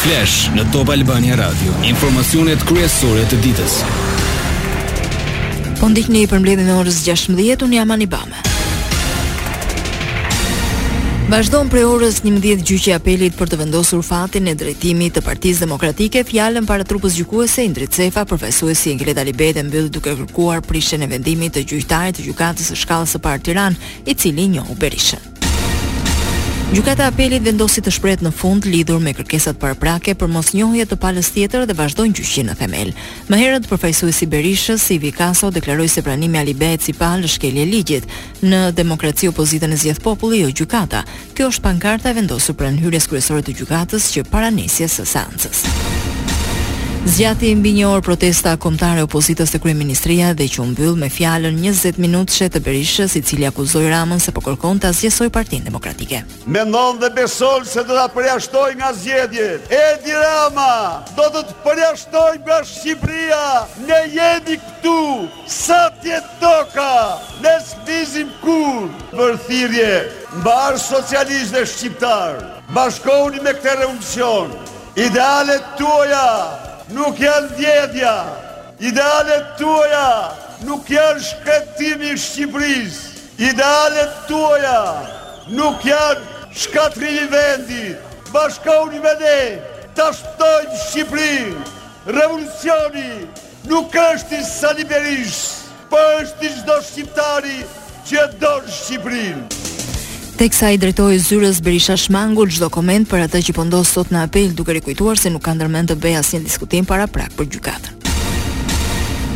Flash në Top Albania Radio, informacionet kryesore të ditës. Po ndiqni përmbledhjen e orës 16:00 unë jam Ani Bame. Vazhdon prej orës 11 gjyqi i Apelit për të vendosur fatin e drejtimit të Partisë Demokratike, fjalën para trupës gjykuese Indrit Sefa, përfaqësuesi i Enkelejd Alibeajt e mbyll duke kërkuar prishjen e vendimit të gjyqtarit të gjykatës së shkallës së parë Tiranë, i cili njohu Berishën. Gjykata e Apelit vendosi të shprehet në fund lidhur me kërkesat paraprake për mosnjohje të palës tjetër dhe vazhdon gjyqi në themel. Më herët, përfaqësuesi i Berishës, Ivi Kaso, deklaroi se pranimi i Alibeajt si palë është shkelje e ligjit. Në demokraci opozitën e zgjedh populli, jo gjykata. Kjo është pankarta e vendosur pranë hyrjes kryesore të gjykatës që para nisjes së seancës. Zgjati mbi një orë protesta kombëtare e opozitës te kryeministria dhe që u mbyll me fjalën njëzet minutëshe të Berishës, i cili akuzoi Ramën se po kërkon ta asgjësojë Partinë Demokratike. Mendon dhe beson se do ta përjashtojë nga zgjedhjet? Edi Rama, Do të të përjashtojmë nga Shqipëria, ne jemi këtu sa të jetë toka, ne s'lëvizim kurrë! Bëj thirrje, mbarë socialistë dhe shqiptarë! Bashkohuni me këtë revolucion. Idealet tuaja nuk janë vjedhja. Idealet tuaja nuk janë shkretimi i Shqipërisë. Idealet tuaja nuk janë shkatërrim i vendit. Bashkohuni me ne ta shpëtojmë Shqipërinë. Revolucioni Nuk është i Sali Berishës, po është i çdo shqiptari që e don Shqipërinë. Teksa i drejtohej zyrës Berisha shmangu çdo koment për atë që po ndodh sot në apel duke rikujtuar se nuk ka ndërmend të bëjë asnjë diskutim paraprak për gjykatën.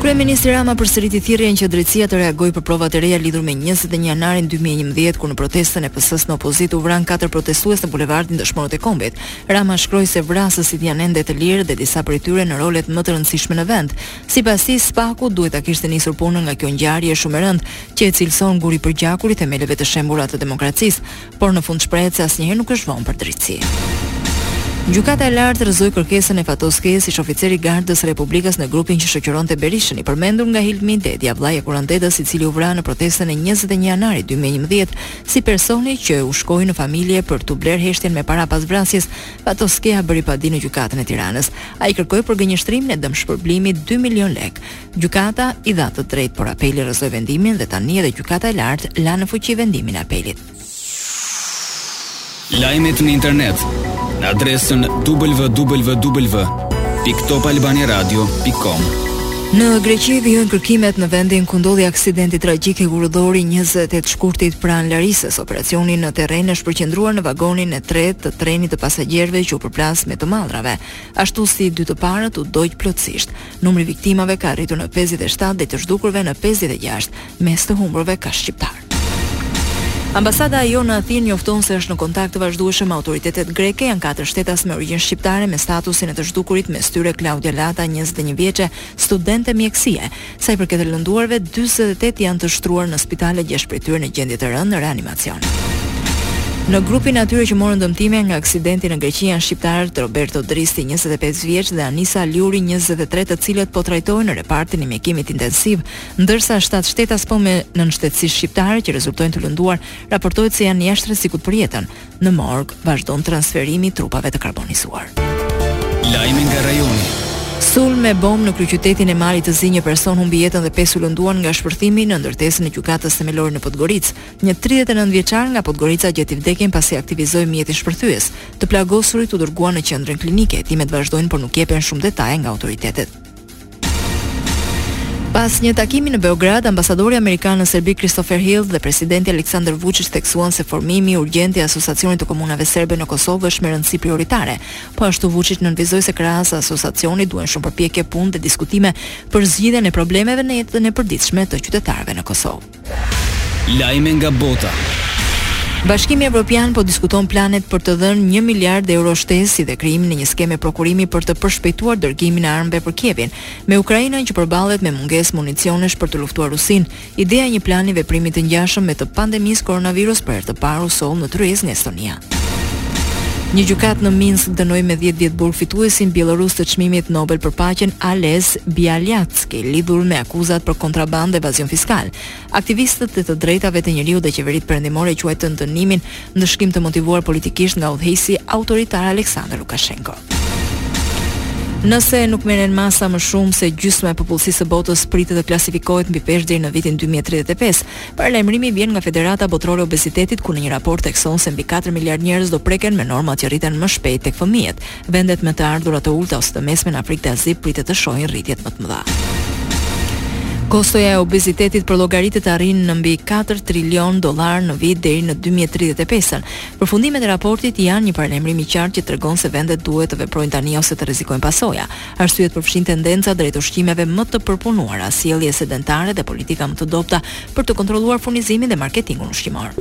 Kryeministri Rama përsëriti thirrjen që drejtësia të reagojë për provat e reja lidhur me 21 janarin 2011 kur në protestën e PS-së në opozitë u vranë katër protestues në bulevardin Dëshmorët e Kombit, Rama shkroi se vrasësit janë ende të lirë dhe disa prej tyre në rolet më të rëndësishme në vend. Sipas tij, SPAK-u duhet ta kishte nisur punën nga kjo ngjarje shumë e rëndë, që e cilëson gur i përgjakur i themeleve të shembura të demokracisë, por në fund shprehet se asnjëherë nuk është vonë për drejtësi. Gjykata e Lartë rrëzoi kërkesën e Fatos Kesë, ish oficer i Gardës së Republikës në grupin që shoqëronte Berishën, i përmendur nga Hilmi Deda, vëllai i Hekuran Dedës, i cili u vra në protestën e 21 janarit 2011, Si personi që u shkoi në familje për t'u blerë heshtjen me para pas vrasjes, Fatos Keja bëri padi në Gjykatën e Tiranës. Ai kërkoi përgënjeshtrimin e dëmshpërblimin dy milionë lekë. Gjykata i dha të drejtë, por Apeli rrëzoi vendimin dhe tani edhe Gjykata e Lartë la në fuqi vendimin e Apelit. Lajmet në internet në adresën www.topalbaniaradio.com. Në Greqi vijojnë kërkimet në vendin ku ndodhi aksidenti tragjik hekurudhor i 28 shkurtit pranë Larisës. Operacioni në terren është përqendruar në vagonin e tretë të trenit të pasagjerëve që u përplas me të mallrave, ashtu si dy të parët u dogj plotësisht. Numri i viktimave ka arritur në 57 dhe të zhdukurve në 56, mes të humburve ka shqiptarë. Ambasada jonë në Athinë njofton se është në kontakt të vazhdueshëm me autoritetet greke, janë katër shtetas me origjinë shqiptare me statusin e të zhdukurit, mes tyre Klaudia Lata, njëzet e një vjeçe, studente mjekësie. Sa i përket të lënduarve, dyzet e tetë janë të shtruar në spitale, gjashtë prej tyre në gjendje të rëndë në reanimacion. Në grupin e atyre që morën dëmtime nga aksidenti në Greqi janë shqiptarët Roberto Dristi, njëzet e pesë vjeç dhe Anisa Ljuri, njëzet e tre, të cilët po trajtohen në repartin e mjekimit intensiv ndërsa shtatë shtetas po me nënshtetësi shqiptare që rezultojnë të lënduar raportohet se janë jashtë rrezikut për jetën. Në morg vazhdon transferimi i trupave të karbonizuar. Lajme nga rajoni. Sulm me bombë në kryeqytetin e Malit të Zi një person humbi jetën dhe pesë u lënduan nga shpërthimi në ndërtesën e gjykatës themelore në Podgoricë. Një 39 vjeçar nga Podgorica gjeti vdekjen pasi aktivizoi mjetin shpërthyes. Të plagosurit u dërguan në qendrën klinike. Hetimet vazhdojnë por nuk jepen shumë detaje nga autoritetet. Pas një takimi në Beograd, ambasadori amerikan në Serbi Christopher Hill dhe presidenti Aleksandar Vučić theksuan se formimi urgjent i Asociacionit të Komunave Serbe në Kosovë është me rëndësi prioritare. Po ashtu Vučić nënvizoi se krahas asociacionit duhen shumë përpjekje, punë dhe diskutime për zgjidhjen e problemeve në jetën e përditshme të qytetarëve në Kosovë. Lajme nga bota. Bashkimi Evropian po diskuton planet për të dhënë 1 miliard euro shtesë si dhe krijimin e një skeme prokurimi për të përshpejtuar dërgimin e armëve për Kievin, me Ukrainën që përballet me mungesë municionesh për të luftuar Rusinë. Ideja e një plani veprimi të ngjashëm me të pandemisë koronavirus për herë të parë u soll në tryezë nga Estonia. Një gjykatë në Minsk dënoi me dhjetë vjet burg fituesin bjellorus të Çmimit Nobel për Paqen, Ales Bialyatski, lidhur me akuzat për kontrabandë dhe evazion fiskal. Aktivistët e të drejtave të njeriut dhe qeveritë perëndimore quajtën dënimin ndëshkim të motivuar politikisht nga udhëheqësi autoritar Aleksandr Lukashenko. Nëse nuk merren masa më shumë se gjysma e popullsisë së botës pritet të klasifikohet mbipeshë deri në vitin 2035. Paralajmërimi vjen nga Federata Botërore e Obezitetit ku në një raport thekson se mbi katër miliardë njerëz do preken me norma që rriten më shpejt tek fëmijët. Vendet me të ardhura të ulëta ose të mesme në Afrikë dhe Azi pritet të shohin rritjet më të mëdha. Kostoja e obezitetit përllogaritet të arrijë në mbi katër trilionë dollarë në vit deri në dy mijë e tridhjetë e pesën. Përfundimet e raportit janë një paralajmërim i qartë që tregon se vendet duhet të veprojnë tani ose të rrezikojnë pasoja. Arsyet përfshijnë tendenca drejt ushqimeve më të përpunuara, sjellje sedentare dhe politika më të dobëta për të kontrolluar furnizimin dhe marketingun ushqimor.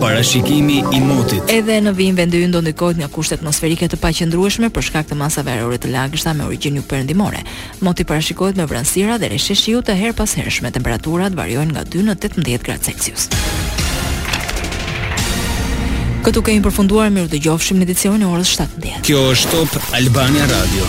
Parashikimi i motit. Edhe në vijim vendi ynë do ndikohet nga kushte atmosferike të paqëndrueshme për shkak të masave ajrore të lagështa me origjinë jugperëndimore. Moti parashikohet me vranësira dhe reshje shiu të herëpashershme. Temperaturat variojnë nga 2 në 18 gradë Celsius. Këtu kemi përfunduar, mirudëgjofshim në edicionin e orës shtatëmbëdhjetë. Kjo është Top Albania Radio.